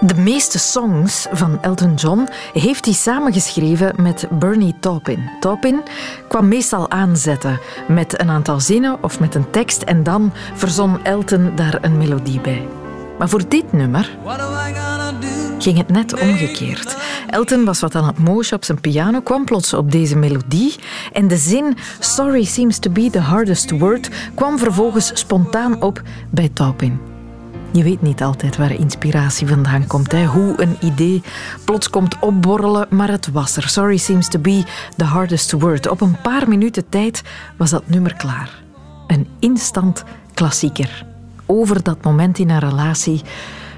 De meeste songs van Elton John heeft hij samengeschreven met Bernie Taupin. Taupin kwam meestal aanzetten met een aantal zinnen of met een tekst en dan verzon Elton daar een melodie bij. Maar voor dit nummer ging het net omgekeerd. Elton was wat aan het moosje op zijn piano, kwam plots op deze melodie en de zin Sorry seems to be the hardest word kwam vervolgens spontaan op bij Taupin. Je weet niet altijd waar inspiratie vandaan komt. Hè? Hoe een idee plots komt opborrelen, maar het was er. Sorry seems to be the hardest word. Op een paar minuten tijd was dat nummer klaar. Een instant klassieker. Over dat moment in een relatie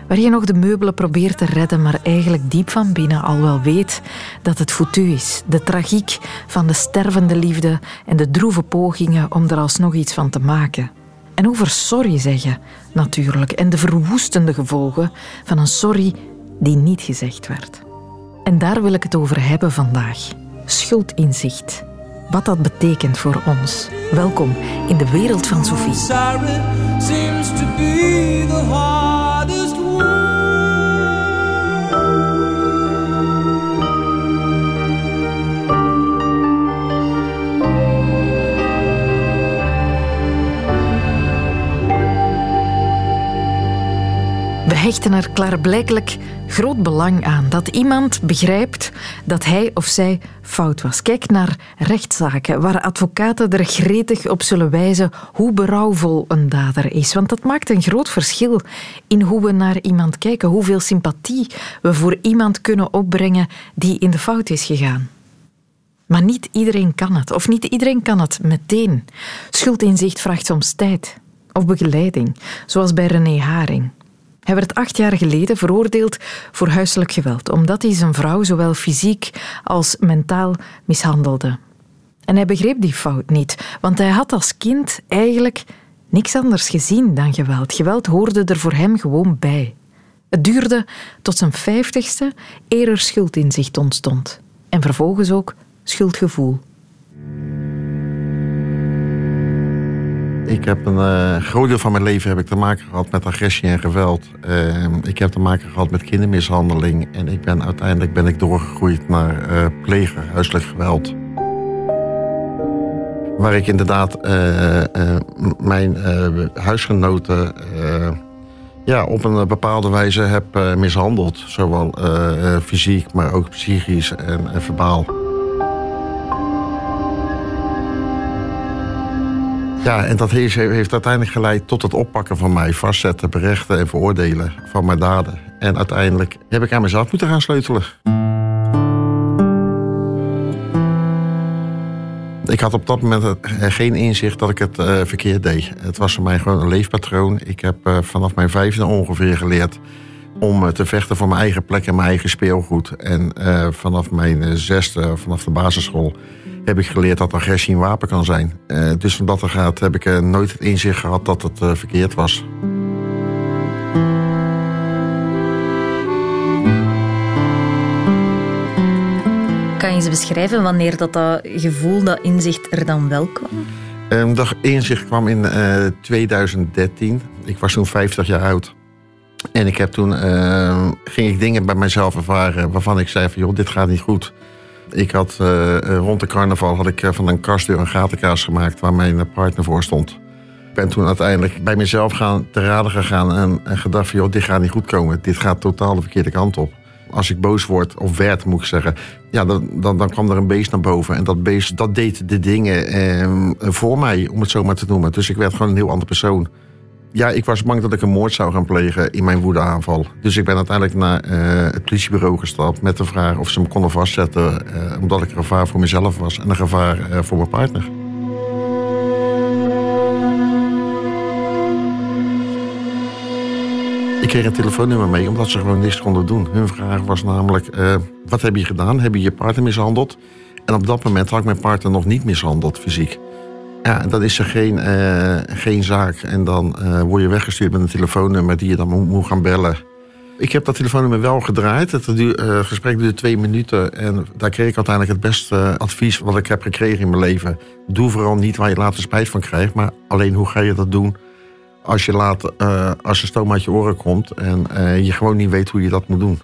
waar je nog de meubelen probeert te redden, maar eigenlijk diep van binnen al wel weet dat het foutu is. De tragiek van de stervende liefde en de droeve pogingen om er alsnog iets van te maken. En over sorry zeggen, natuurlijk. En de verwoestende gevolgen van een sorry die niet gezegd werd. En daar wil ik het over hebben vandaag. Schuldinzicht. Wat dat betekent voor ons. Welkom in de wereld van Sophie. Hechten er klaarblijkelijk groot belang aan dat iemand begrijpt dat hij of zij fout was. Kijk naar rechtszaken waar advocaten er gretig op zullen wijzen hoe berouwvol een dader is. Want dat maakt een groot verschil in hoe we naar iemand kijken, hoeveel sympathie we voor iemand kunnen opbrengen die in de fout is gegaan. Maar niet iedereen kan het, of niet iedereen kan het meteen. Schuldinzicht vraagt soms tijd of begeleiding, zoals bij René Haring. Hij werd acht jaar geleden veroordeeld voor huiselijk geweld, omdat hij zijn vrouw zowel fysiek als mentaal mishandelde. En hij begreep die fout niet, want hij had als kind eigenlijk niks anders gezien dan geweld. Geweld hoorde er voor hem gewoon bij. Het duurde tot zijn vijftigste eer er schuldinzicht ontstond. En vervolgens ook schuldgevoel. Ik heb een uh, groot deel van mijn leven heb ik te maken gehad met agressie en geweld. Uh, ik heb te maken gehad met kindermishandeling. En ik ben, uiteindelijk ben ik doorgegroeid naar uh, pleger, huiselijk geweld. Waar ik inderdaad mijn huisgenoten ja, op een bepaalde wijze heb mishandeld. Zowel fysiek, maar ook psychisch en, en verbaal. Ja, en dat heeft, heeft uiteindelijk geleid tot het oppakken van mij, vastzetten, berechten en veroordelen van mijn daden. En uiteindelijk heb ik aan mezelf moeten gaan sleutelen. Ik had op dat moment geen inzicht dat ik het uh, verkeerd deed. Het was voor mij gewoon een leefpatroon. Ik heb uh, vanaf mijn vijfde ongeveer geleerd om te vechten voor mijn eigen plek en mijn eigen speelgoed. En vanaf mijn zesde, vanaf de basisschool, heb ik geleerd dat agressie een wapen kan zijn. Uh, dus van dat er gaat heb ik uh, nooit het inzicht gehad dat het uh, verkeerd was. Kan je eens beschrijven wanneer dat, dat gevoel, dat inzicht er dan wel kwam? Um, dat inzicht kwam in 2013. Ik was toen 50 jaar oud. En ik heb toen, ehm, ging ik dingen bij mezelf ervaren waarvan ik zei van joh, dit gaat niet goed. Ik had uh, rond de carnaval had ik van een kastdeur een gatenkaas gemaakt waar mijn partner voor stond. Ik ben toen uiteindelijk bij mezelf gaan, te raden gegaan en, en gedacht van, joh, dit gaat niet goed komen. Dit gaat totaal de verkeerde kant op. Als ik boos word, of werd moet ik zeggen, ja, dan, dan, dan kwam er een beest naar boven. En dat beest, dat deed de dingen eh, voor mij, om het zo maar te noemen. Dus ik werd gewoon een heel andere persoon. Ja, ik was bang dat ik een moord zou gaan plegen in mijn woedeaanval. Dus ik ben uiteindelijk naar uh, het politiebureau gestapt met de vraag of ze me konden vastzetten. Uh, omdat ik een gevaar voor mezelf was en een gevaar uh, voor mijn partner. Ik kreeg een telefoonnummer mee omdat ze gewoon niks konden doen. Hun vraag was namelijk: wat heb je gedaan? Heb je je partner mishandeld? En op dat moment had ik mijn partner nog niet mishandeld fysiek. Ja, dat is er geen, uh, geen zaak. En dan uh, word je weggestuurd met een telefoonnummer die je dan moet, moet gaan bellen. Ik heb dat telefoonnummer wel gedraaid. Het uh, gesprek duurde twee minuten. En daar kreeg ik uiteindelijk het beste advies wat ik heb gekregen in mijn leven. Doe vooral niet waar je later spijt van krijgt. Maar alleen hoe ga je dat doen als je als stoom uit je oren komt en je gewoon niet weet hoe je dat moet doen.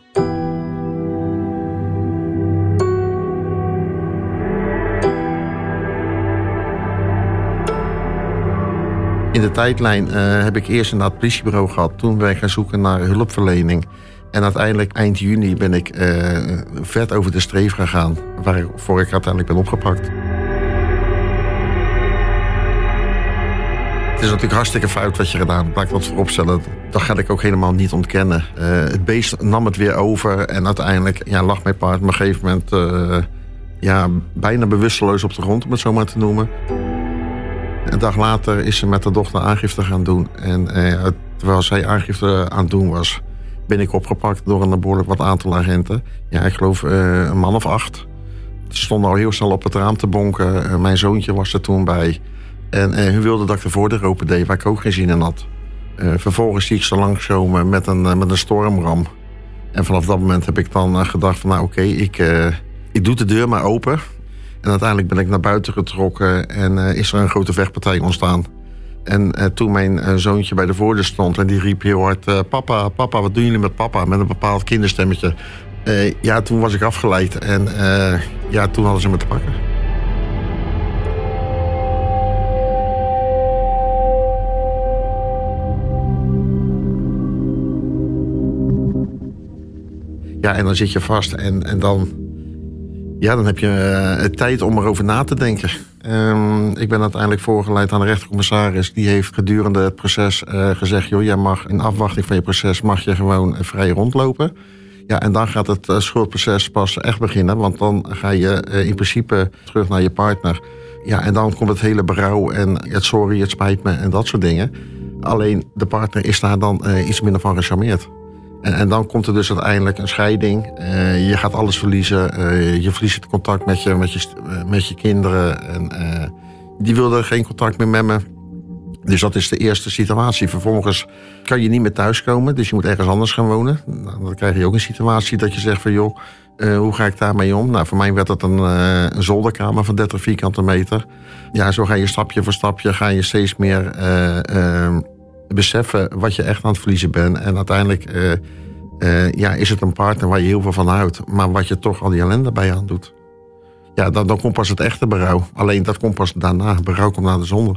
In de tijdlijn uh, heb ik eerst naar het politiebureau gehad. Toen ben ik gaan zoeken naar hulpverlening. En uiteindelijk eind juni ben ik vet over de streef gegaan. Waarvoor ik uiteindelijk ben opgepakt. Het is natuurlijk hartstikke fout wat je gedaan hebt. Laat ik dat vooropstellen. Dat ga ik ook helemaal niet ontkennen. Uh, het beest nam het weer over. En uiteindelijk ja, lag mijn paard op een gegeven moment... Uh, ja, bijna bewusteloos op de grond, om het zo maar te noemen. Een dag later is ze met haar dochter aangifte gaan doen. En uh, terwijl zij aangifte aan het doen was... ben ik opgepakt door een behoorlijk wat aantal agenten. Ja, ik geloof een man of acht. Ze stonden al heel snel op het raam te bonken. mijn zoontje was er toen bij... En hun wilde dat ik de voordeur open deed, waar ik ook geen zin in had. Uh, vervolgens zie ik ze langskomen met een, uh, met een stormram. En vanaf dat moment heb ik dan gedacht van nou oké, ik, ik doe de deur maar open. En uiteindelijk ben ik naar buiten getrokken en is er een grote vechtpartij ontstaan. En toen mijn zoontje bij de voordeur stond en die riep heel hard... papa, papa, wat doen jullie met papa? Met een bepaald kinderstemmetje. ja, toen was ik afgeleid en ja, toen hadden ze me te pakken. Ja, en dan zit je vast en, en dan, ja, dan heb je uh, tijd om erover na te denken. Um, ik ben uiteindelijk voorgeleid aan de rechtercommissaris. Die heeft gedurende het proces uh, gezegd... joh, jij mag in afwachting van je proces mag je gewoon vrij rondlopen. Ja, en dan gaat het schuldproces pas echt beginnen. Want dan ga je in principe terug naar je partner. Ja, en dan komt het hele berouw en het sorry, het spijt me en dat soort dingen. Alleen de partner is daar dan iets minder van gecharmeerd. En, dan komt er dus uiteindelijk een scheiding. Uh, je gaat alles verliezen. Uh, je verliest het contact met je, met je, uh, met je kinderen. En, die wilden geen contact meer met me. Dus dat is de eerste situatie. Vervolgens kan je niet meer thuiskomen. Dus je moet ergens anders gaan wonen. Nou, dan krijg je ook een situatie dat je zegt van... joh, hoe ga ik daarmee om? Nou, voor mij werd dat een, een zolderkamer van 30 vierkante meter. Ja, zo ga je stapje voor stapje... ga je steeds meer beseffen wat je echt aan het verliezen bent. En uiteindelijk uh, uh, ja, is het een partner waar je heel veel van houdt, maar wat je toch al die ellende bij aan doet. Ja, dan, dan komt pas het echte berouw. Alleen dat komt pas daarna. Berouw komt na de zonde.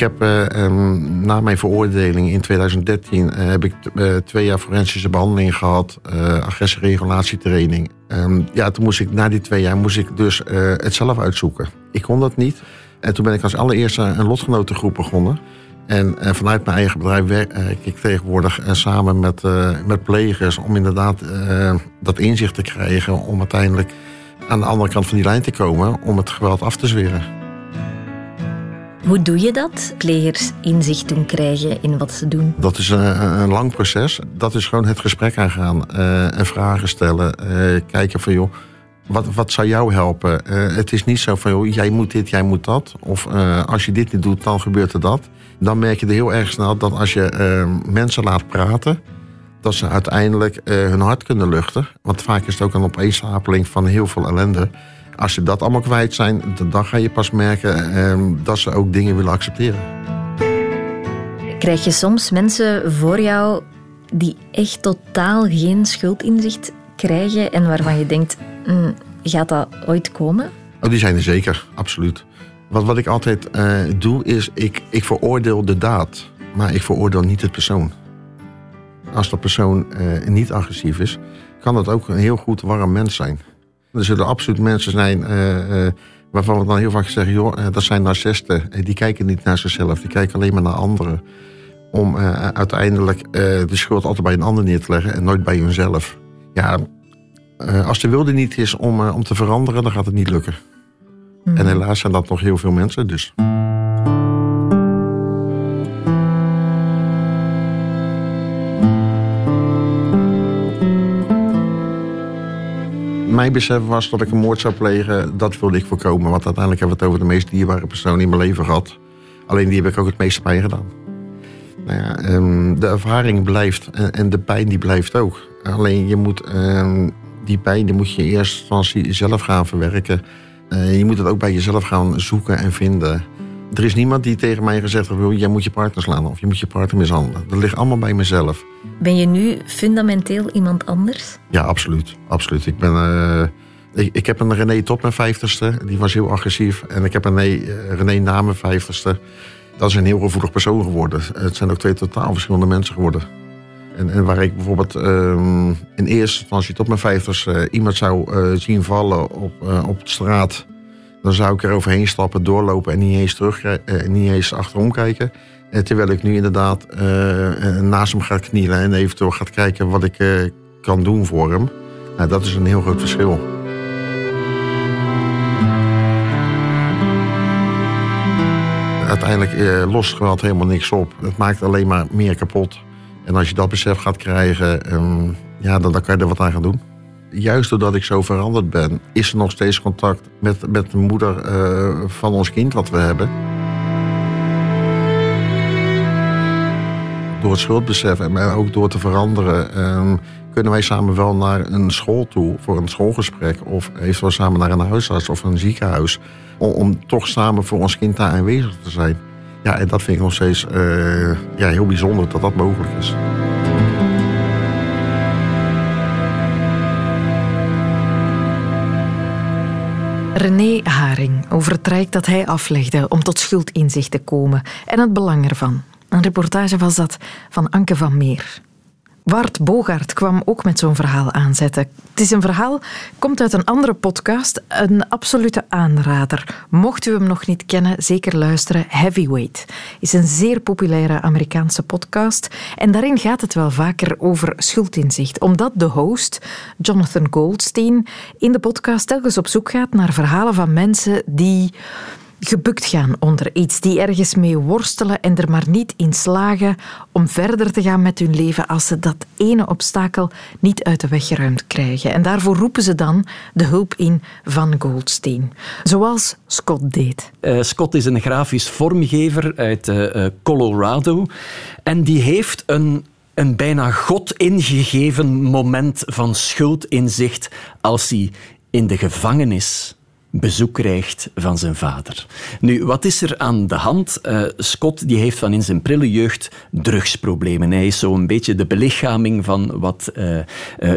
Ik heb uh, um, na mijn veroordeling in 2013 uh, heb ik uh, twee jaar forensische behandeling gehad, agressieregulatietraining. Um, ja, toen moest ik na die twee jaar moest ik dus het zelf uitzoeken. Ik kon dat niet. En toen ben ik als allereerste een lotgenotengroep begonnen. En vanuit mijn eigen bedrijf werk ik tegenwoordig samen met, met plegers om inderdaad dat inzicht te krijgen om uiteindelijk aan de andere kant van die lijn te komen om het geweld af te zweren. Hoe doe je dat? Plegers inzicht doen krijgen in wat ze doen? Dat is een, een lang proces. Dat is gewoon het gesprek aangaan uh, en vragen stellen. Uh, kijken van joh, wat, wat zou jou helpen? Het is niet zo van joh, jij moet dit, jij moet dat. Of als je dit niet doet, dan gebeurt er dat. Dan merk je er heel erg snel dat als je mensen laat praten, dat ze uiteindelijk hun hart kunnen luchten. Want vaak is het ook een opeenstapeling van heel veel ellende. Als ze dat allemaal kwijt zijn, dan ga je pas merken eh, dat ze ook dingen willen accepteren. Krijg je soms mensen voor jou die echt totaal geen schuldinzicht krijgen en waarvan je denkt, mm, gaat dat ooit komen? Oh, die zijn er zeker, absoluut. Wat, wat ik altijd uh, doe is, ik, ik veroordeel de daad, maar ik veroordeel niet het persoon. Als dat persoon uh, niet agressief is, kan dat ook een heel goed warm mens zijn. Er zullen absoluut mensen zijn uh, uh, waarvan we dan heel vaak zeggen... joh, uh, dat zijn narcisten. die kijken niet naar zichzelf, die kijken alleen maar naar anderen. Om uiteindelijk de schuld altijd bij een ander neer te leggen en nooit bij hunzelf. Ja, als de wilde niet is om, om te veranderen, dan gaat het niet lukken. Mm. En helaas zijn dat nog heel veel mensen, dus... mijn besef was dat ik een moord zou plegen, dat wilde ik voorkomen. Want uiteindelijk hebben we het over de meest dierbare persoon in mijn leven gehad. Alleen die heb ik ook het meeste pijn gedaan. Nou ja, ehm, de ervaring blijft en, en, de pijn die blijft ook. Alleen je moet ehm, die pijn die moet je eerst zelf gaan verwerken. Uh, je moet het ook bij jezelf gaan zoeken en vinden. Er is niemand die tegen mij gezegd heeft: jij moet je partner slaan of je moet je partner mishandelen. Dat ligt allemaal bij mezelf. Ben je nu fundamenteel iemand anders? Ja, absoluut. absoluut. Ik, ben, uh, ik, ik, heb een René tot mijn vijftigste, die was heel agressief. En ik heb een René, uh, René na mijn vijftigste. Dat is een heel gevoelig persoon geworden. Het zijn ook twee totaal verschillende mensen geworden. En, en waar ik bijvoorbeeld uh, in eerste instantie tot mijn vijftigste uh, iemand zou zien vallen op, op de straat. Dan zou ik er overheen stappen, doorlopen en niet eens, terug, niet eens achterom kijken. terwijl ik nu inderdaad naast hem ga knielen en eventueel ga kijken wat ik kan doen voor hem. Nou, dat is een heel groot verschil. Uiteindelijk lost geweld helemaal niks op. Het maakt alleen maar meer kapot. En als je dat besef gaat krijgen, um, ja, dan, dan kan je er wat aan gaan doen. Juist doordat ik zo veranderd ben, is er nog steeds contact met, met de moeder uh, van ons kind wat we hebben. Door het schuldbesef en ook door te veranderen, um, kunnen wij samen wel naar een school toe voor een schoolgesprek. Of eventueel samen naar een huisarts of een ziekenhuis. Om, toch samen voor ons kind daar aanwezig te zijn. Ja, en dat vind ik nog steeds uh, ja, heel bijzonder dat dat mogelijk is. René Haring over het traject dat hij aflegde om tot schuldinzicht te komen en het belang ervan. Een reportage was dat van Anke van Meer. Wart Bogaert kwam ook met zo'n verhaal aanzetten. Het is een verhaal, komt uit een andere podcast, een absolute aanrader. Mocht u hem nog niet kennen, zeker luisteren. Heavyweight is een zeer populaire Amerikaanse podcast en daarin gaat het wel vaker over schuldinzicht, omdat de host, Jonathan Goldstein, in de podcast telkens op zoek gaat naar verhalen van mensen die gebukt gaan onder iets, die ergens mee worstelen en er maar niet in slagen om verder te gaan met hun leven als ze dat ene obstakel niet uit de weg geruimd krijgen. En daarvoor roepen ze dan de hulp in van Goldstein, zoals Scott deed. Uh, Scott is een grafisch vormgever uit uh, Colorado en die heeft een een bijna God ingegeven moment van schuldinzicht als hij in de gevangenis bezoek krijgt van zijn vader. Nu, wat is er aan de hand? Uh, Scott die heeft van in zijn prille jeugd drugsproblemen. Hij is zo'n beetje de belichaming van wat uh, uh,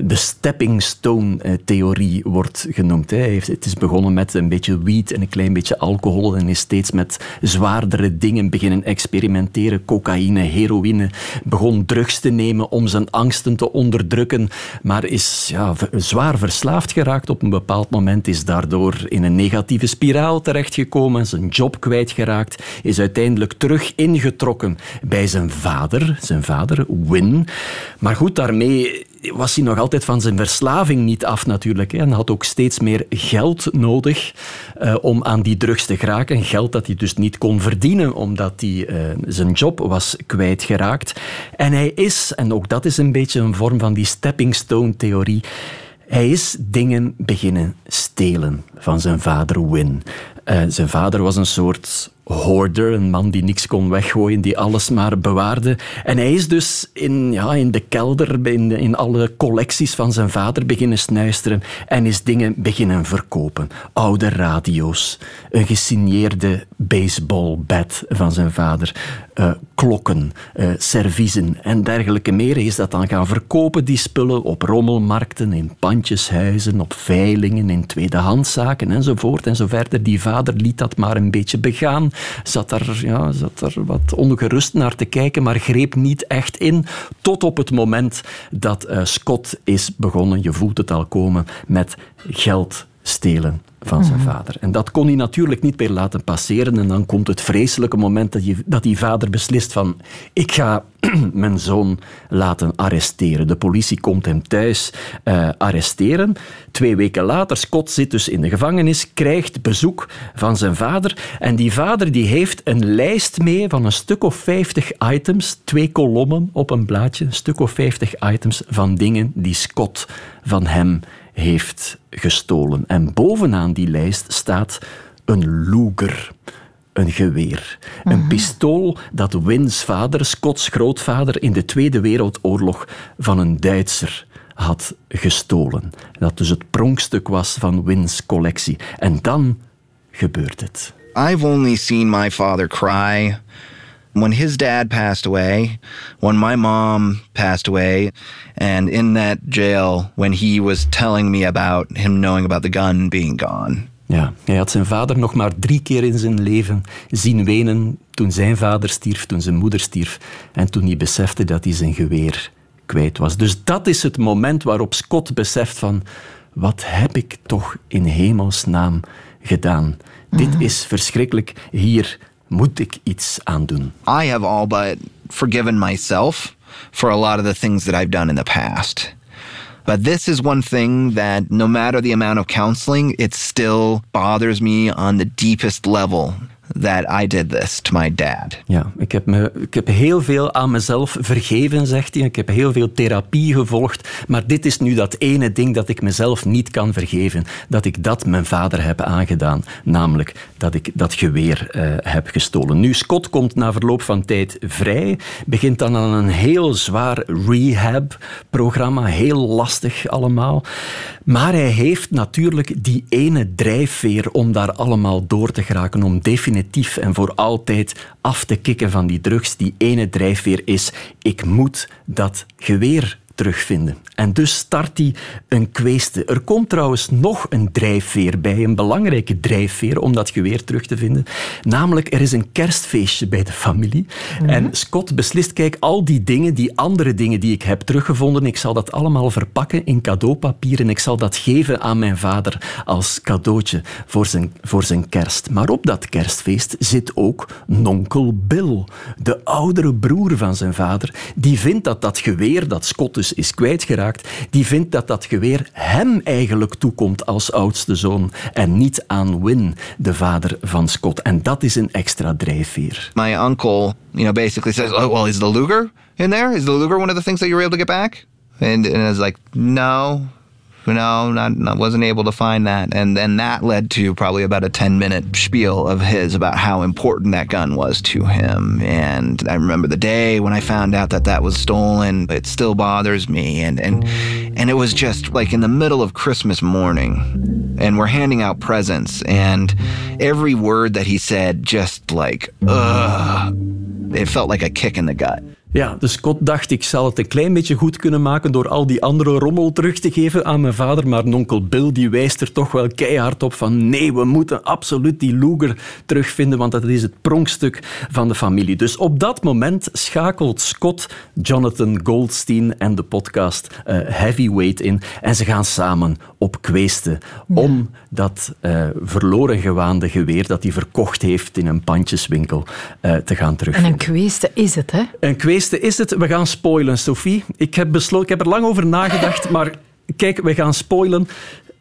de stepping stone-theorie wordt genoemd. Hij heeft, het is begonnen met een beetje weed en een klein beetje alcohol en is steeds met zwaardere dingen beginnen experimenteren. Cocaïne, heroïne. Begon drugs te nemen om zijn angsten te onderdrukken, maar is ja, zwaar verslaafd geraakt op een bepaald moment, is daardoor in in een negatieve spiraal terechtgekomen, zijn job kwijtgeraakt, is uiteindelijk terug ingetrokken bij zijn vader, zijn vader Win. Maar goed, daarmee was hij nog altijd van zijn verslaving niet af natuurlijk. En had ook steeds meer geld nodig uh, om aan die drugs te geraken. Geld dat hij dus niet kon verdienen, omdat hij uh, zijn job was kwijtgeraakt. En hij is, en ook dat is een beetje een vorm van die stepping stone theorie, hij is dingen beginnen stelen van zijn vader Win. Uh, zijn vader was een soort hoarder, een man die niks kon weggooien, die alles maar bewaarde. En hij is dus in, ja, in de kelder, in, in alle collecties van zijn vader beginnen snuisteren en is dingen beginnen verkopen. Oude radio's, een gesigneerde baseballbat van zijn vader, uh, klokken, uh, serviezen en dergelijke meer. Hij is dat dan gaan verkopen, die spullen, op rommelmarkten, in pandjeshuizen, op veilingen, in tweedehandszaken enzovoort en zo verder. Die vader liet dat maar een beetje begaan zat er, ja, zat er wat ongerust naar te kijken, maar greep niet echt in. Tot op het moment dat uh, Scott is begonnen, je voelt het al komen, met geld stelen van zijn mhm. vader. En dat kon hij natuurlijk niet meer laten passeren. En dan komt het vreselijke moment dat, je, dat die vader beslist van ik ga mijn zoon laten arresteren. De politie komt hem thuis uh, arresteren. Twee weken later, Scott zit dus in de gevangenis, krijgt bezoek van zijn vader. En die vader die heeft een lijst mee van een stuk of vijftig items, twee kolommen op een blaadje, een stuk of vijftig items van dingen die Scott van hem heeft gestolen. En bovenaan die lijst staat een Luger. een geweer. Een pistool dat Wins vader, Scots grootvader, in de Tweede Wereldoorlog van een Duitser had gestolen. Dat dus het pronkstuk was van Wins collectie. En dan gebeurt het. I've only seen my father cry when his dad passed away, when my mom passed away, and in that jail when he was telling me about him knowing about the gun being gone. Ja, hij had zijn vader nog maar drie keer in zijn leven zien wenen toen zijn vader stierf, toen zijn moeder stierf en toen hij besefte dat hij zijn geweer kwijt was. Dus dat is het moment waarop Scott beseft van wat heb ik toch in hemelsnaam gedaan? Dit is verschrikkelijk. Hier moet ik iets aan doen. I have all but forgiven myself for a lot of the things that I've done in the past. But this is one thing that no matter the amount of counseling, it still bothers me on the deepest level that I did this to my dad. Ja, ik heb, me, ik heb heel veel aan mezelf vergeven, zegt hij. Ik heb heel veel therapie gevolgd. Maar dit is nu dat ene ding dat ik mezelf niet kan vergeven. Dat ik dat mijn vader heb aangedaan. Namelijk dat ik dat geweer eh, heb gestolen. Nu, Scott komt na verloop van tijd vrij. Begint dan aan een heel zwaar rehab-programma. Heel lastig allemaal. Maar hij heeft natuurlijk die ene drijfveer om daar allemaal door te geraken. Om definitief en voor altijd af te kicken van die drugs. Die ene drijfveer is, ik moet dat geweer terugvinden. En dus start hij een kweeste. Er komt trouwens nog een drijfveer bij, een belangrijke drijfveer om dat geweer terug te vinden. Namelijk, er is een kerstfeestje bij de familie. En Scott beslist, kijk, al die dingen, die andere dingen die ik heb teruggevonden, ik zal dat allemaal verpakken in cadeaupapier en ik zal dat geven aan mijn vader als cadeautje voor zijn, voor zijn kerst. Maar op dat kerstfeest zit ook nonkel Bill, de oudere broer van zijn vader. Die vindt dat dat geweer dat Scott dus is kwijtgeraakt, die vindt dat dat geweer hem eigenlijk toekomt als oudste zoon en niet aan Win, de vader van Scott. En dat is een extra drijfveer. My uncle, you know, basically says, "Oh, well, is the Luger in there? Is the Luger one of the things that you were able to get back?" And and was like, "No, no, not, not wasn't able to find that." And then that led to probably about a ten minute spiel of his about how important that gun was to him. And I remember the day when I found out that that was stolen. It still bothers me. And and and it was just like in the middle of Christmas morning, and we're handing out presents, and every word that he said just like, ugh. It felt like a kick in the gut. Ja, dus Scott dacht, ik zal het een klein beetje goed kunnen maken door al die andere rommel terug te geven aan mijn vader. Maar onkel Bill die wijst er toch wel keihard op van nee, we moeten absoluut die Luger terugvinden, want dat is het pronkstuk van de familie. Dus op dat moment schakelt Scott Jonathan Goldstein en de podcast eh, Heavyweight in en ze gaan samen op kweesten om dat eh, verloren gewaande geweer dat hij verkocht heeft in een pandjeswinkel eh, te gaan En terugvinden. een kweeste is het, hè? Een kweeste is het. We gaan spoilen, Sophie. Ik heb, besloten, ik heb er lang over nagedacht, maar kijk, we gaan spoilen.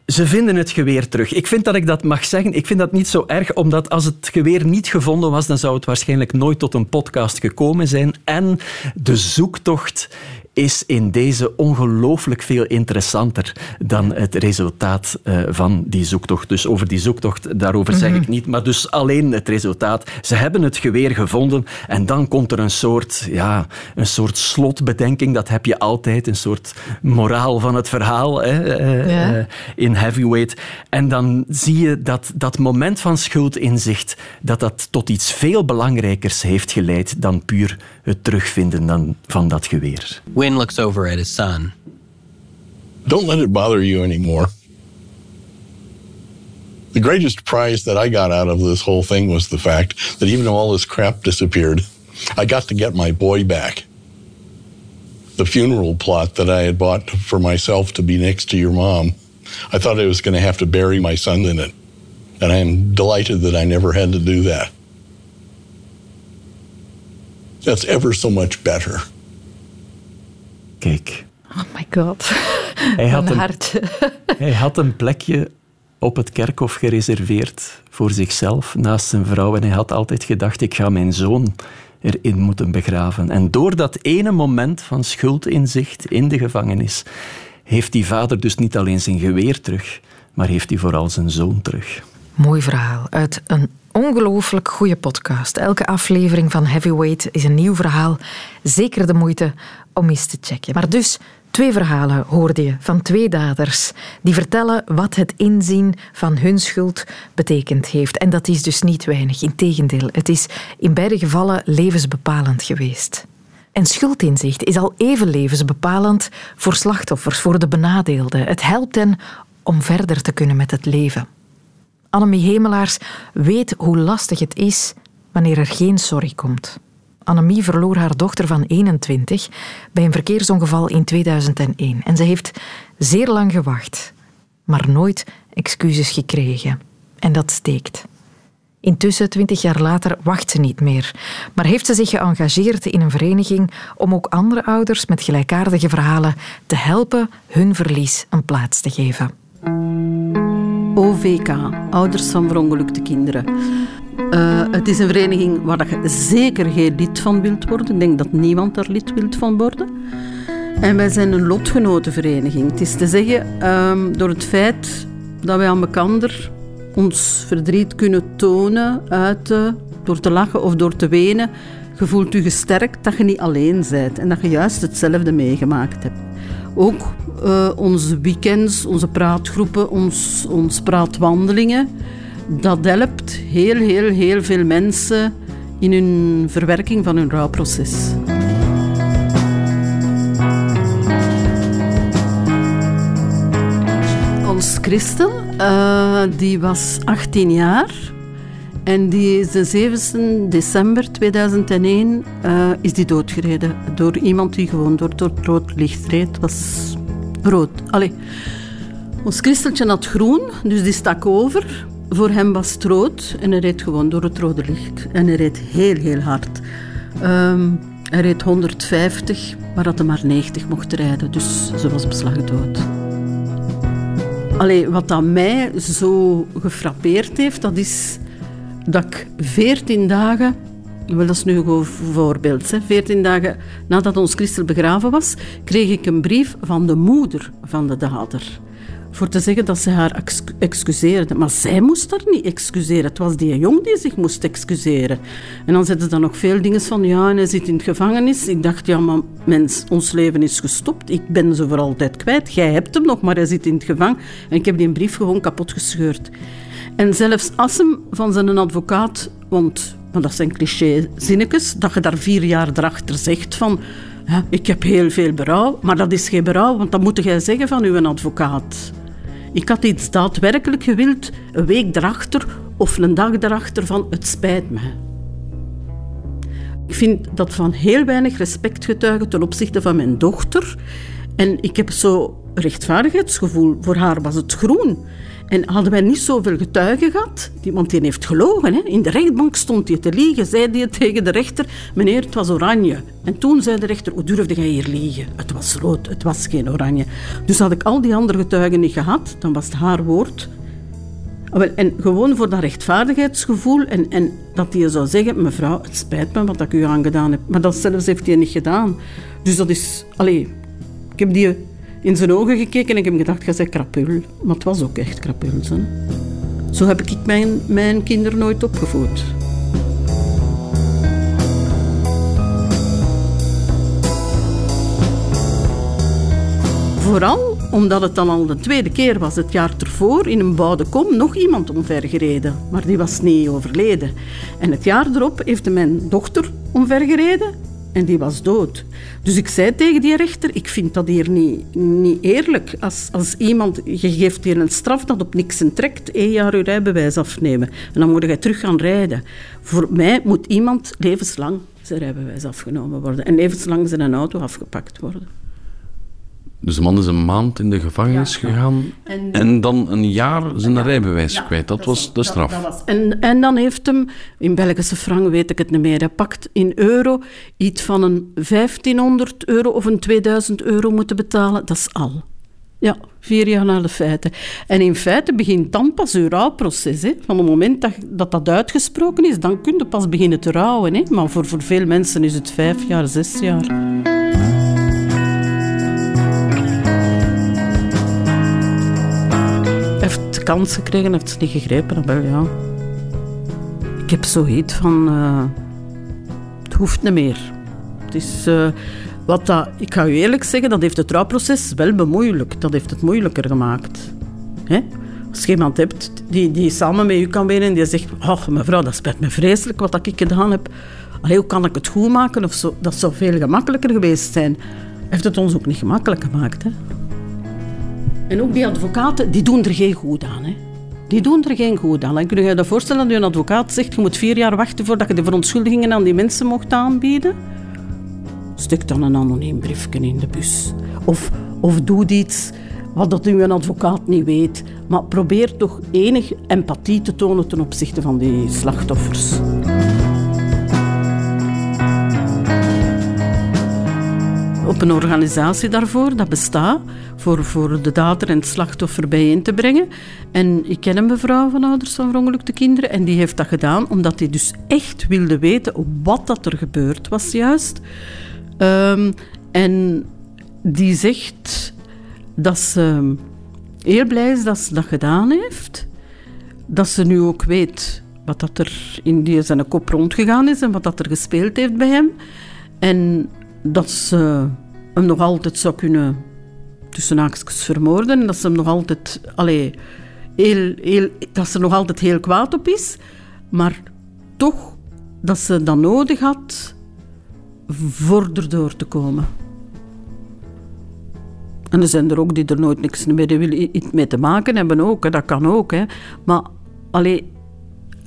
Ze vinden het geweer terug. Ik vind dat ik dat mag zeggen. Ik vind dat niet zo erg, omdat als het geweer niet gevonden was, dan zou het waarschijnlijk nooit tot een podcast gekomen zijn. En de zoektocht is in deze ongelooflijk veel interessanter dan het resultaat eh, van die zoektocht. Dus over die zoektocht, daarover zeg ik niet. Maar dus alleen het resultaat. Ze hebben het geweer gevonden en dan komt er een soort, ja, een soort slotbedenking. Dat heb je altijd, een soort moraal van het verhaal hè, eh, Ja. eh, in Heavyweight. En dan zie je dat dat moment van schuldinzicht, dat dat tot iets veel belangrijkers heeft geleid dan puur het terugvinden dan van dat geweer. Win looks over at his son. Don't let it bother you anymore. The greatest prize that I got out of this whole thing was the fact that even though all this crap disappeared, I got to get my boy back. The funeral plot that I had bought for myself to be next to your mom, I thought I was going to have to bury my son in it. And I am delighted that I never had to do that. That's ever so much better. Kijk, Oh my god. hij had, Mijn een, hart. hij had een plekje op het kerkhof gereserveerd voor zichzelf naast zijn vrouw. En hij had altijd gedacht, ik ga mijn zoon erin moeten begraven. En door dat ene moment van schuldinzicht in de gevangenis heeft die vader dus niet alleen zijn geweer terug, maar heeft hij vooral zijn zoon terug. Mooi verhaal uit een ongelooflijk goede podcast. Elke aflevering van Heavyweight is een nieuw verhaal. Zeker de moeite om eens te checken. Maar dus Twee verhalen hoorde je van twee daders die vertellen wat het inzien van hun schuld betekend heeft. En dat is dus niet weinig. Integendeel, het is in beide gevallen levensbepalend geweest. En schuldinzicht is al even levensbepalend voor slachtoffers, voor de benadeelden. Het helpt hen om verder te kunnen met het leven. Annemie Hemelaars weet hoe lastig het is wanneer er geen sorry komt. Annemie verloor haar dochter van 21 bij een verkeersongeval in 2001. En ze heeft zeer lang gewacht, maar nooit excuses gekregen. En dat steekt. Intussen, twintig jaar later, wacht ze niet meer. Maar heeft ze zich geëngageerd in een vereniging om ook andere ouders met gelijkaardige verhalen te helpen hun verlies een plaats te geven. OVK, Ouders van Verongelukte Kinderen. Uh, het is een vereniging waar je zeker geen lid van wilt worden. Ik denk dat niemand daar lid wilt van worden. En wij zijn een lotgenotenvereniging. Het is te zeggen, um, door het feit dat wij aan elkaar ons verdriet kunnen tonen, uiten, door te lachen of door te wenen, je voelt je gesterkt dat je niet alleen bent en dat je juist hetzelfde meegemaakt hebt. Ook uh, onze weekends, onze praatgroepen, ons, ons praatwandelingen dat helpt heel, heel, heel veel mensen in hun verwerking van hun rouwproces. Ons Christel, uh, die was 18 jaar. En die is de 7 december 2001 uh, is die doodgereden door iemand die gewoon door, door het rood licht reed. Het was rood. Allee. Ons Christeltje had groen, dus die stak over. Voor hem was het rood en hij reed gewoon door het rode licht. En hij reed heel, heel hard. Um, hij reed 150, maar had hij maar 90 mocht rijden. Dus ze was beslag dood. Allee, wat dat mij zo gefrappeerd heeft, dat is dat ik 14 dagen wel, dat is nu een voorbeeld. Hè. 14 dagen nadat ons Christel begraven was, kreeg ik een brief van de moeder van de dader voor te zeggen dat ze haar excuseerde. Maar zij moest haar niet excuseren. Het was die jong die zich moest excuseren. En dan zetten ze dan nog veel dingen van, ja, en hij zit in de gevangenis. Ik dacht, ja, maar mens, ons leven is gestopt. Ik ben ze voor altijd kwijt. Jij hebt hem nog, maar hij zit in het gevangen. En ik heb die brief gewoon kapot gescheurd. En zelfs als hem van zijn advocaat, want maar dat zijn cliché-zinnetjes, dat je daar vier jaar erachter zegt van... Ik heb heel veel berouw, maar dat is geen berouw, want dat moet jij zeggen van uw advocaat. Ik had iets daadwerkelijk gewild, een week erachter of een dag erachter van het spijt me. Ik vind dat van heel weinig respect getuigen ten opzichte van mijn dochter. En ik heb zo rechtvaardigheidsgevoel. Voor haar was het groen. En hadden wij niet zoveel getuigen gehad, want die heeft gelogen. Hè? In de rechtbank stond hij te liegen, zei hij tegen de rechter, meneer, het was oranje. En toen zei de rechter, hoe durfde jij hier liegen? Het was rood, het was geen oranje. Dus had ik al die andere getuigen niet gehad, dan was het haar woord. Ah, en gewoon voor dat rechtvaardigheidsgevoel en, en dat hij zou zeggen, mevrouw, het spijt me wat ik u aangedaan heb. Maar dat zelfs heeft hij niet gedaan. Dus dat is, allee, ik heb die in zijn ogen gekeken en ik heb gedacht, jij zei krapul. Maar het was ook echt krapul. Zo heb ik mijn, mijn kinderen nooit opgevoed. Vooral omdat het dan al de tweede keer was, het jaar ervoor, in een bouwde kom, nog iemand omvergereden. Maar die was niet overleden. En het jaar erop heeft mijn dochter omvergereden en die was dood. Dus ik zei tegen die rechter, ik vind dat hier niet, niet eerlijk. Als, als iemand, je geeft hier een straf dat op niks trekt, één jaar je rijbewijs afnemen. En dan moet je terug gaan rijden. Voor mij moet iemand levenslang zijn rijbewijs afgenomen worden. En levenslang zijn auto afgepakt worden. Dus de man is een maand in de gevangenis gegaan en, dan een jaar zijn rijbewijs kwijt. Dat, was de straf. Dat, was. En, en dan heeft hem, in Belgische frank weet ik het niet meer, hij pakt in euro iets van een 1500 euro of een 2000 euro moeten betalen. Dat is al. Ja, vier jaar na de feiten. En in feite begint dan pas uw rouwproces. Hè. Van het moment dat, dat, dat uitgesproken is, dan kun je pas beginnen te rouwen. Hè. Maar voor, voor veel mensen is het vijf jaar, zes jaar. Heeft kans gekregen, heeft ze niet gegrepen. Dan ja. Ik heb zoiets van... Uh, het hoeft niet meer. Het is... Uh, wat dat, ik ga u eerlijk zeggen, dat heeft het trouwproces wel bemoeilijkt. Dat heeft het moeilijker gemaakt. Hè? Als je iemand hebt die, die samen met u kan wonen en die zegt... Oh, mevrouw, dat spijt me vreselijk wat ik gedaan heb. Allee, hoe kan ik het goed maken? Of zo, dat zou veel gemakkelijker geweest zijn. Heeft het ons ook niet gemakkelijk gemaakt. Hè? En ook die advocaten, die doen er geen goed aan. Hè? Die doen er geen goed aan. En kun je je voorstellen dat je een advocaat zegt... je moet vier jaar wachten voordat je de verontschuldigingen aan die mensen mocht aanbieden? Stuk dan een anoniem briefje in de bus. Of, of doe iets wat dat u een advocaat niet weet. Maar probeer toch enig empathie te tonen ten opzichte van die slachtoffers. Op een organisatie daarvoor, dat bestaat, voor, voor de dader en het slachtoffer bijeen te brengen. En ik ken een mevrouw van ouders van verongelukte kinderen en die heeft dat gedaan omdat hij dus echt wilde weten wat dat er gebeurd was juist. Ehm, en die zegt dat ze heel blij is dat ze dat gedaan heeft. Dat ze nu ook weet wat dat er in die zijn kop rondgegaan is en wat dat er gespeeld heeft bij hem. En dat ze hem nog altijd zou kunnen tussen haakjes vermoorden. En dat ze hem nog altijd... Allee, heel, heel, dat ze nog altijd heel kwaad op is. Maar toch dat ze dat nodig had voor erdoor te komen. En er zijn er ook die er nooit niks mee te maken hebben ook. Hè. Dat kan ook. Hè. Maar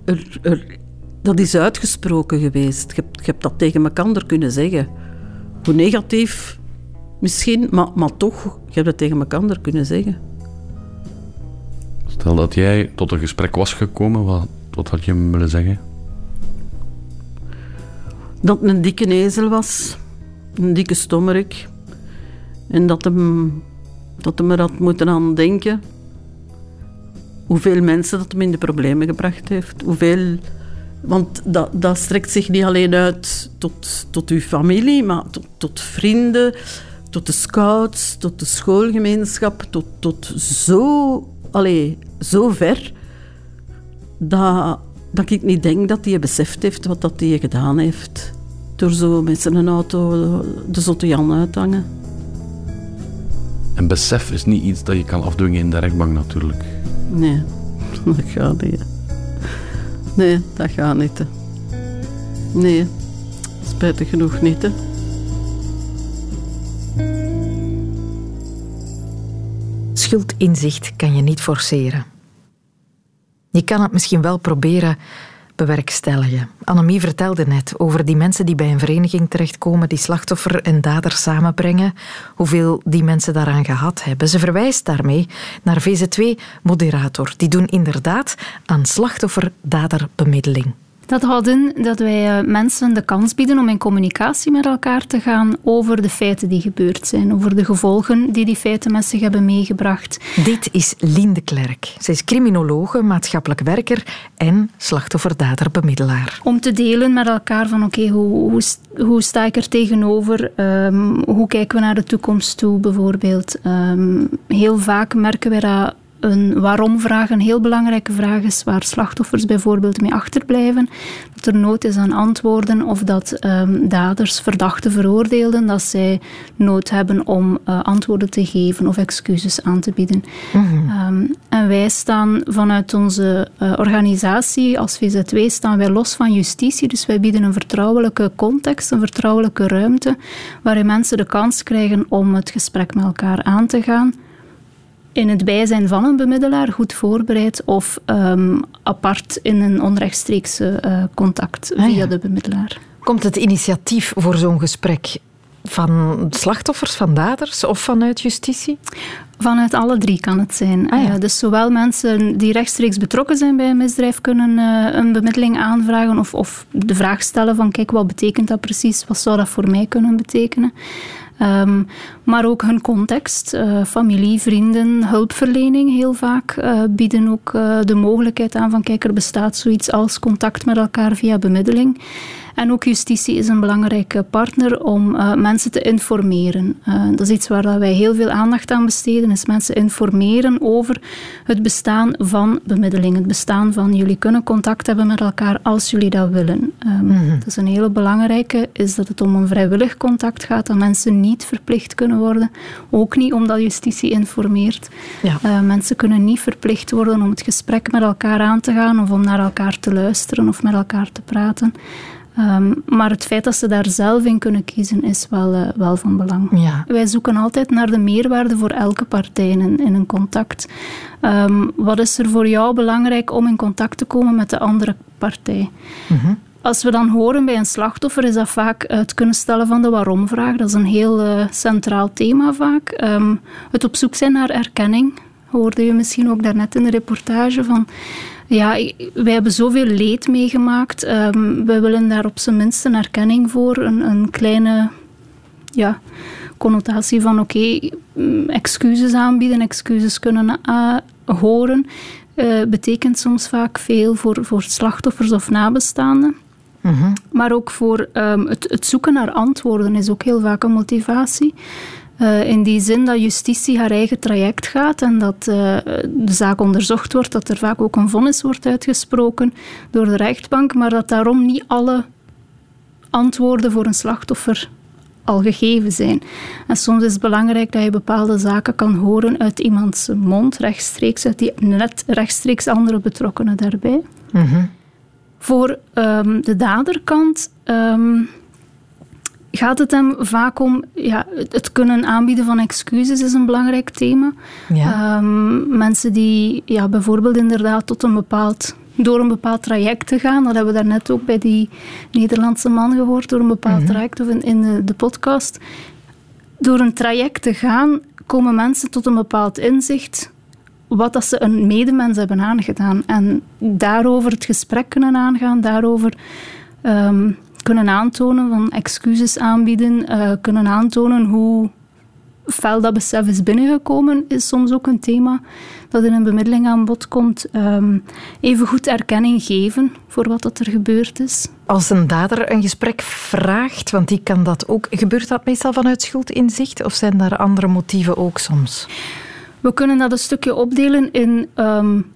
er, er, dat is uitgesproken geweest. Je, je hebt dat tegen elkaar kunnen zeggen. Hoe negatief misschien, maar, maar toch, je hebt het tegen elkaar kunnen zeggen. Stel dat jij tot een gesprek was gekomen, wat, wat had je hem willen zeggen? Dat het een dikke ezel was, een dikke stommerik. En dat hem, dat hem er had moeten aan denken hoeveel mensen dat hem in de problemen gebracht heeft. Hoeveel, want dat, dat strekt zich niet alleen uit tot, tot uw familie, maar tot, tot vrienden, tot de scouts, tot de schoolgemeenschap, tot, tot zo, allee, zo ver dat, dat ik niet denk dat hij beseft heeft wat dat hij gedaan heeft. Door zo met zijn auto de zotte Jan uit te hangen. En besef is niet iets dat je kan afdwingen in de rechtbank natuurlijk. Nee, dat gaat niet. Nee, dat gaat niet. Nee, spijtig genoeg niet. Hè. Schuldinzicht kan je niet forceren. Je kan het misschien wel proberen bewerkstelligen. Annemie vertelde net over die mensen die bij een vereniging terechtkomen die slachtoffer en dader samenbrengen, hoeveel die mensen daaraan gehad hebben. Ze verwijst daarmee naar VZ2-moderator. Die doen inderdaad aan slachtoffer-daderbemiddeling. Dat houdt in dat wij eh, mensen de kans bieden om in communicatie met elkaar te gaan over de feiten die gebeurd zijn, over de gevolgen die die feiten met zich hebben meegebracht. Dit is Linde Klerk. Zij is criminologe, maatschappelijk werker en slachtoffer-dader-bemiddelaar. Om te delen met elkaar van oké, hoe, hoe, hoe, sta ik er tegenover? Um, hoe kijken we naar de toekomst toe bijvoorbeeld? Um, heel vaak merken we dat een waarom-vraag een heel belangrijke vraag is, waar slachtoffers bijvoorbeeld mee achterblijven. Dat er nood is aan antwoorden of dat um, daders, verdachten, veroordeelden, dat zij nood hebben om uh, antwoorden te geven of excuses aan te bieden. Mm um, en wij staan vanuit onze uh, organisatie, als VZW, staan wij los van justitie. Dus wij bieden een vertrouwelijke context, een vertrouwelijke ruimte, waarin mensen de kans krijgen om het gesprek met elkaar aan te gaan in het bijzijn van een bemiddelaar goed voorbereid of um, apart in een onrechtstreekse uh, contact ah, via de bemiddelaar. Komt het initiatief voor zo'n gesprek van slachtoffers, van daders of vanuit justitie? Vanuit alle drie kan het zijn. Ah, ja. uh, dus zowel mensen die rechtstreeks betrokken zijn bij een misdrijf kunnen uh, een bemiddeling aanvragen of, of de vraag stellen van kijk, wat betekent dat precies? Wat zou dat voor mij kunnen betekenen? Um, maar ook hun context, uh, familie, vrienden, hulpverlening heel vaak uh, bieden ook uh, de mogelijkheid aan van kijk, er bestaat zoiets als contact met elkaar via bemiddeling. En ook justitie is een belangrijke partner om uh, mensen te informeren. Uh, dat is iets waar wij heel veel aandacht aan besteden, is mensen informeren over het bestaan van bemiddeling, het bestaan van jullie kunnen contact hebben met elkaar als jullie dat willen. Um, mm Dat is een hele belangrijke, is dat het om een vrijwillig contact gaat, dat mensen niet verplicht kunnen worden. Ook niet omdat justitie informeert. Ja. Uh, mensen kunnen niet verplicht worden om het gesprek met elkaar aan te gaan of om naar elkaar te luisteren of met elkaar te praten. Um, maar het feit dat ze daar zelf in kunnen kiezen is wel, uh, wel van belang. Ja. Wij zoeken altijd naar de meerwaarde voor elke partij in, in een contact. Um, wat is er voor jou belangrijk om in contact te komen met de andere partij? Mm -hmm. Als we dan horen bij een slachtoffer, is dat vaak het kunnen stellen van de waarom-vraag. Dat is een heel uh, centraal thema vaak. Um, het op zoek zijn naar erkenning. Hoorde je misschien ook daarnet in de reportage van ja, wij hebben zoveel leed meegemaakt. Um, wij willen daar op zijn minst een erkenning voor. Een, een kleine ja, connotatie van oké, mm, excuses aanbieden, excuses kunnen uh, horen. Uh, betekent soms vaak veel voor, voor slachtoffers of nabestaanden. Mm Maar ook voor um, het, het, zoeken naar antwoorden is ook heel vaak een motivatie. Uh, in die zin dat justitie haar eigen traject gaat en dat uh, de zaak onderzocht wordt, dat er vaak ook een vonnis wordt uitgesproken door de rechtbank, maar dat daarom niet alle antwoorden voor een slachtoffer al gegeven zijn. En soms is het belangrijk dat je bepaalde zaken kan horen uit iemands mond, rechtstreeks, uit die net rechtstreeks andere betrokkenen daarbij. Mm -hmm. Voor um, de daderkant. Um, gaat het hem vaak om ja, het kunnen aanbieden van excuses is een belangrijk thema. Ja. Um, mensen die ja, bijvoorbeeld inderdaad tot een bepaald door een bepaald traject te gaan. Dat hebben we daarnet ook bij die Nederlandse man gehoord, door een bepaald mm traject of in, in de, de, podcast. Door een traject te gaan, komen mensen tot een bepaald inzicht wat dat ze een medemens hebben aangedaan. En daarover het gesprek kunnen aangaan, daarover um, kunnen aantonen, van excuses aanbieden, uh, kunnen aantonen hoe fel dat besef is binnengekomen, is soms ook een thema dat in een bemiddeling aan bod komt. Um, even goed erkenning geven voor wat dat er gebeurd is. Als een dader een gesprek vraagt, want die kan dat ook, gebeurt dat meestal vanuit schuldinzicht of zijn daar andere motieven ook soms? We kunnen dat een stukje opdelen in um,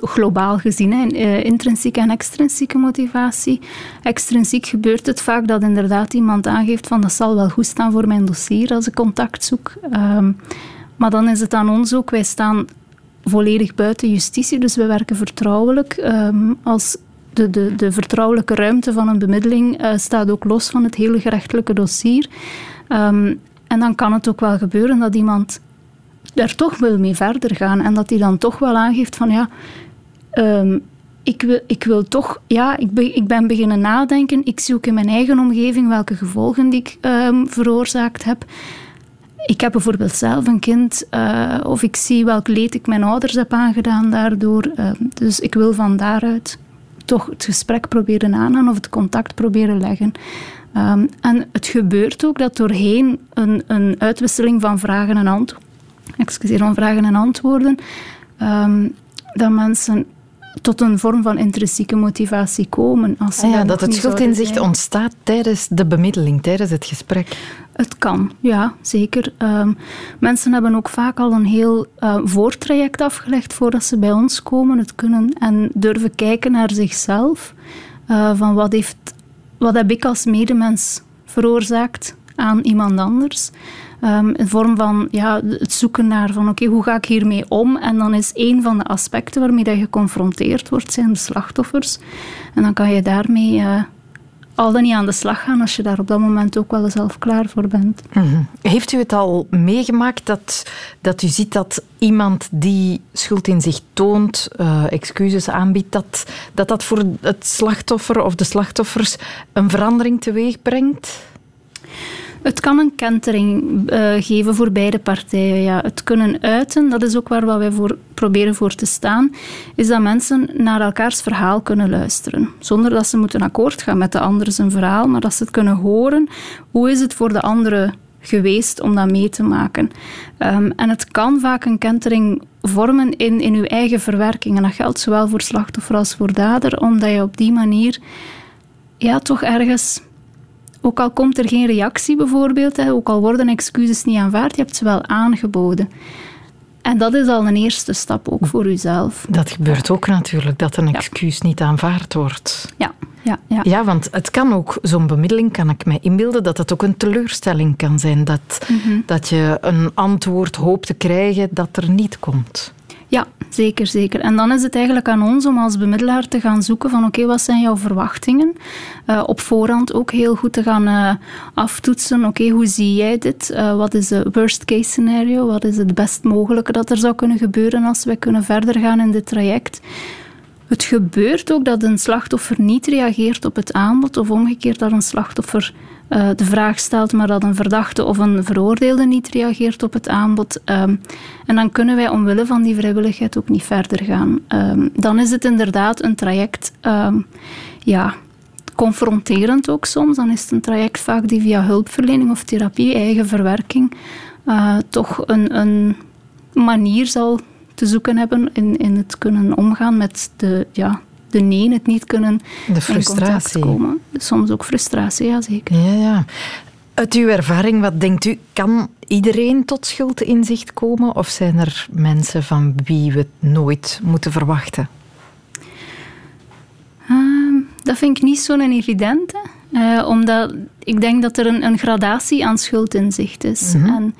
globaal gezien, hè, eh, intrinsieke en extrinsieke motivatie. Extrinsiek gebeurt het vaak dat inderdaad iemand aangeeft van dat zal wel goed staan voor mijn dossier als ik contact zoek. Ehm, maar dan is het aan ons ook, wij staan volledig buiten justitie, dus we werken vertrouwelijk. Ehm, als de, de, de vertrouwelijke ruimte van een bemiddeling uh, staat ook los van het hele gerechtelijke dossier. Um, en dan kan het ook wel gebeuren dat iemand daar toch wil mee verder gaan. En dat hij dan toch wel aangeeft van ja, um, ik, wil, ik wil toch, ja, ik, ik ben beginnen nadenken. Ik zoek in mijn eigen omgeving welke gevolgen die ik um, veroorzaakt heb. Ik heb bijvoorbeeld zelf een kind, uh, of ik zie welk leed ik mijn ouders heb aangedaan daardoor. Uh, dus ik wil van daaruit toch het gesprek proberen aangaan of het contact proberen leggen. En het gebeurt ook dat doorheen een, een uitwisseling van vragen en antwoorden excuseer, van vragen en antwoorden, um, dat mensen tot een vorm van intrinsieke motivatie komen. Als ah ja, dat het schuldinzicht ontstaat tijdens de bemiddeling, tijdens het gesprek. Het kan, ja, zeker. Um, mensen hebben ook vaak al een heel uh, voortraject afgelegd voordat ze bij ons komen. Het kunnen en durven kijken naar zichzelf. Uh, van wat, heeft, wat heb ik als medemens veroorzaakt aan iemand anders? Um, in vorm van ja, het zoeken naar van oké, hoe ga ik hiermee om? En dan is een van de aspecten waarmee dat je geconfronteerd wordt, zijn de slachtoffers. En dan kan je daarmee uh, al dan niet aan de slag gaan als je daar op dat moment ook wel zelf klaar voor bent. Mhm. Heeft u het al meegemaakt dat, dat u ziet dat iemand die schuld in zich toont, uh, excuses aanbiedt, dat, dat dat voor het slachtoffer of de slachtoffers een verandering teweeg brengt? Het kan een kentering uh, geven voor beide partijen. Ja. Het kunnen uiten, dat is ook waar wij voor proberen voor te staan, is dat mensen naar elkaars verhaal kunnen luisteren. Zonder dat ze moeten akkoord gaan met de ander zijn verhaal, maar dat ze het kunnen horen. Hoe is het voor de andere geweest om dat mee te maken? Um, en het kan vaak een kentering vormen in, in uw eigen verwerking. En dat geldt zowel voor slachtoffer als voor dader, omdat je op die manier ja, toch ergens ook al komt er geen reactie bijvoorbeeld, hè, ook al worden excuses niet aanvaard, je hebt ze wel aangeboden. En dat is al een eerste stap ook voor uzelf. Dat gebeurt ook natuurlijk, dat een excuus niet aanvaard wordt. Ja, ja, ja. ja want het kan ook, zo'n bemiddeling kan ik mij inbeelden, dat het ook een teleurstelling kan zijn. Dat, mhm. dat je een antwoord hoopt te krijgen dat er niet komt. Ja, zeker, zeker. En dan is het eigenlijk aan ons om als bemiddelaar te gaan zoeken van oké, wat zijn jouw verwachtingen? Uh, op voorhand ook heel goed te gaan uh, aftoetsen. Oké, hoe zie jij dit? Uh, wat is de worst case scenario? Wat is het best mogelijke dat er zou kunnen gebeuren als wij kunnen verder gaan in dit traject? Het gebeurt ook dat een slachtoffer niet reageert op het aanbod of omgekeerd dat een slachtoffer uh, de vraag stelt, maar dat een verdachte of een veroordeelde niet reageert op het aanbod. Um, en dan kunnen wij omwille van die vrijwilligheid ook niet verder gaan. Um, dan is het inderdaad een traject, um, ja, confronterend ook soms. Dan is het een traject vaak die via hulpverlening of therapie, eigen verwerking, uh, toch een, een manier zal te zoeken hebben in, in het kunnen omgaan met de, ja, de nee, het niet kunnen de frustratie. komen. Soms ook frustratie, ja zeker. Ja, ja. Uit uw ervaring, wat denkt u, kan iedereen tot schuldinzicht komen? Of zijn er mensen van wie we het nooit moeten verwachten? Uh, dat vind ik niet zo'n evidente. Uh, omdat ik denk dat er een, een gradatie aan schuldinzicht is. Mm En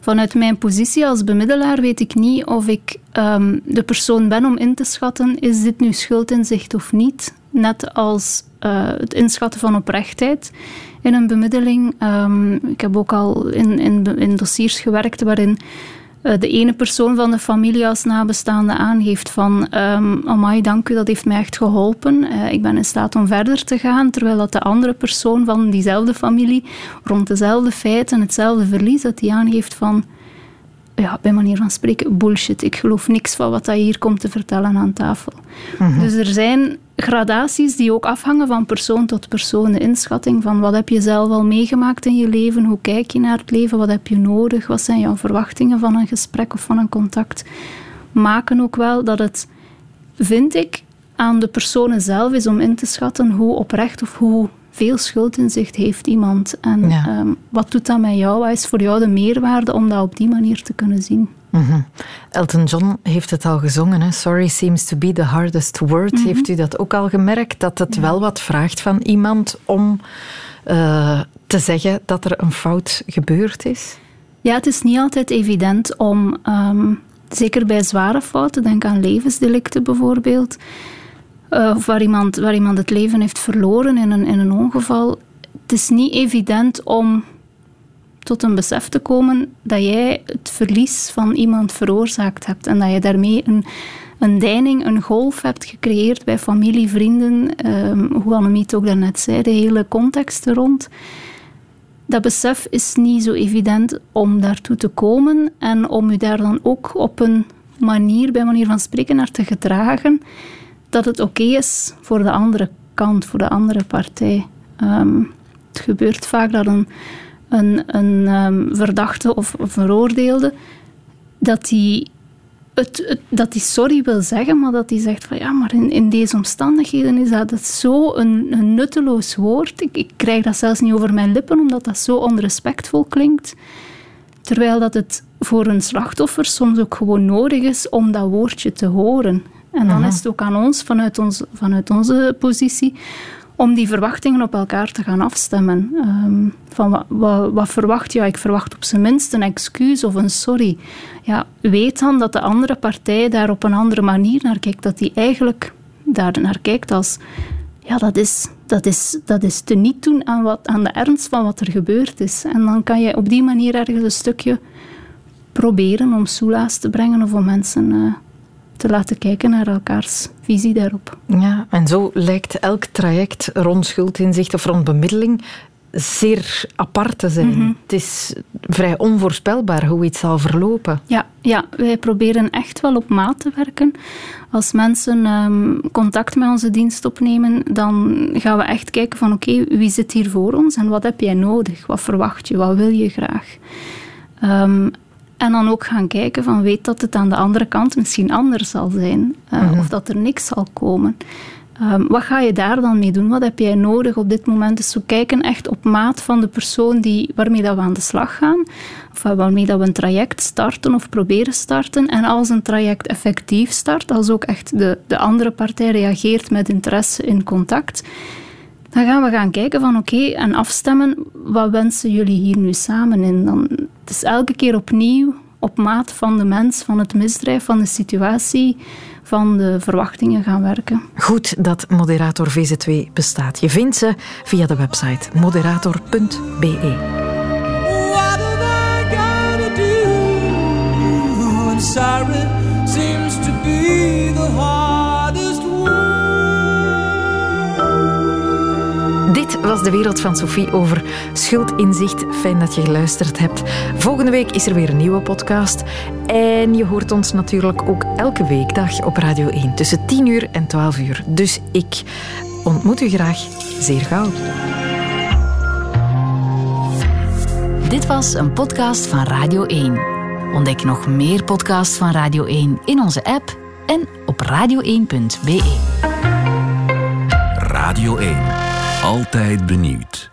vanuit mijn positie als bemiddelaar weet ik niet of ik ehm, de persoon ben om in te schatten, is dit nu schuldinzicht of niet? Net als uh, het inschatten van oprechtheid in een bemiddeling. Um, ik heb ook al in, in, in dossiers gewerkt waarin uh, de ene persoon van de familie als nabestaande aangeeft van um, amai, dank u, dat heeft mij echt geholpen. Uh, ik ben in staat om verder te gaan, terwijl dat de andere persoon van diezelfde familie rond dezelfde feiten, hetzelfde verlies, dat die aangeeft van ja, bij manier van spreken, bullshit. Ik geloof niks van wat hij hier komt te vertellen aan tafel. Mhm. Dus er zijn gradaties die ook afhangen van persoon tot persoon. De inschatting van wat heb je zelf al meegemaakt in je leven, hoe kijk je naar het leven, wat heb je nodig, wat zijn jouw verwachtingen van een gesprek of van een contact, maken ook wel dat het, vind ik, aan de personen zelf is om in te schatten hoe oprecht of hoe veel schuldinzicht heeft iemand. En ehm, wat doet dat met jou? Wat is voor jou de meerwaarde om dat op die manier te kunnen zien? Mhm. Elton John heeft het al gezongen. Hè? Sorry seems to be the hardest word. Mhm. Heeft u dat ook al gemerkt? Dat het wel wat vraagt van iemand om uh, te zeggen dat er een fout gebeurd is? Ja, het is niet altijd evident om, um, zeker bij zware fouten, denk aan levensdelicten bijvoorbeeld, uh, of waar iemand, waar iemand het leven heeft verloren in een, in een ongeval. Het is niet evident om tot een besef te komen dat jij het verlies van iemand veroorzaakt hebt en dat je daarmee een, een deining, een golf hebt gecreëerd bij familie, vrienden, um, hoe Annemiet ook daarnet zei, de hele context er rond. Dat besef is niet zo evident om daartoe te komen en om je daar dan ook op een manier, bij manier van spreken, naar te gedragen dat het oké is voor de andere kant, voor de andere partij. Ehm, het gebeurt vaak dat een, een, een um, verdachte of veroordeelde dat die het, dat hij sorry wil zeggen, maar dat hij zegt van ja, maar in, in deze omstandigheden is dat, dat zo een, een nutteloos woord. Ik, ik krijg dat zelfs niet over mijn lippen, omdat dat zo onrespectvol klinkt. Terwijl dat het voor een slachtoffer soms ook gewoon nodig is om dat woordje te horen. En dan is het ook aan ons, vanuit, ons, vanuit onze positie, om die verwachtingen op elkaar te gaan afstemmen. Ehm, van wat, wat, wat, verwacht je? Ik verwacht op zijn minst een excuus of een sorry. Ja, weet dan dat de andere partij daar op een andere manier naar kijkt. Dat die eigenlijk daar naar kijkt als... Ja, dat is, dat is, dat is te niet doen aan, wat, aan de ernst van wat er gebeurd is. En dan kan je op die manier ergens een stukje proberen om soelaas te brengen of om mensen... Uh, te laten kijken naar elkaars visie daarop. Ja, en zo lijkt elk traject rond schuldinzicht of rond bemiddeling zeer apart te zijn. Mhm. Het is vrij onvoorspelbaar hoe iets zal verlopen. Ja, ja, wij proberen echt wel op maat te werken. Als mensen um, contact met onze dienst opnemen, dan gaan we echt kijken van oké, wie zit hier voor ons en wat heb jij nodig? Wat verwacht je? Wat wil je graag? Um, en dan ook gaan kijken van weet dat het aan de andere kant misschien anders zal zijn. Uh, Of dat er niks zal komen. Ehm, wat ga je daar dan mee doen? Wat heb jij nodig op dit moment? Dus we kijken echt op maat van de persoon die, waarmee dat we aan de slag gaan. Of waarmee dat we een traject starten of proberen starten. En als een traject effectief start, als ook echt de, de andere partij reageert met interesse in contact, dan gaan we gaan kijken van oké, en afstemmen, wat wensen jullie hier nu samen in? Dan, het is elke keer opnieuw op maat van de mens, van het misdrijf, van de situatie, van de verwachtingen gaan werken. Goed dat Moderator VZ2 bestaat. Je vindt ze via de website moderator.be. Dit was de wereld van Sophie over schuldinzicht. Fijn dat je geluisterd hebt. Volgende week is er weer een nieuwe podcast. En je hoort ons natuurlijk ook elke weekdag op Radio 1 tussen 10 uur en 12 uur. Dus ik ontmoet u graag zeer gauw. Dit was een podcast van Radio 1. Ontdek nog meer podcasts van Radio 1 in onze app en op radio1.be. Radio 1. Altijd benieuwd.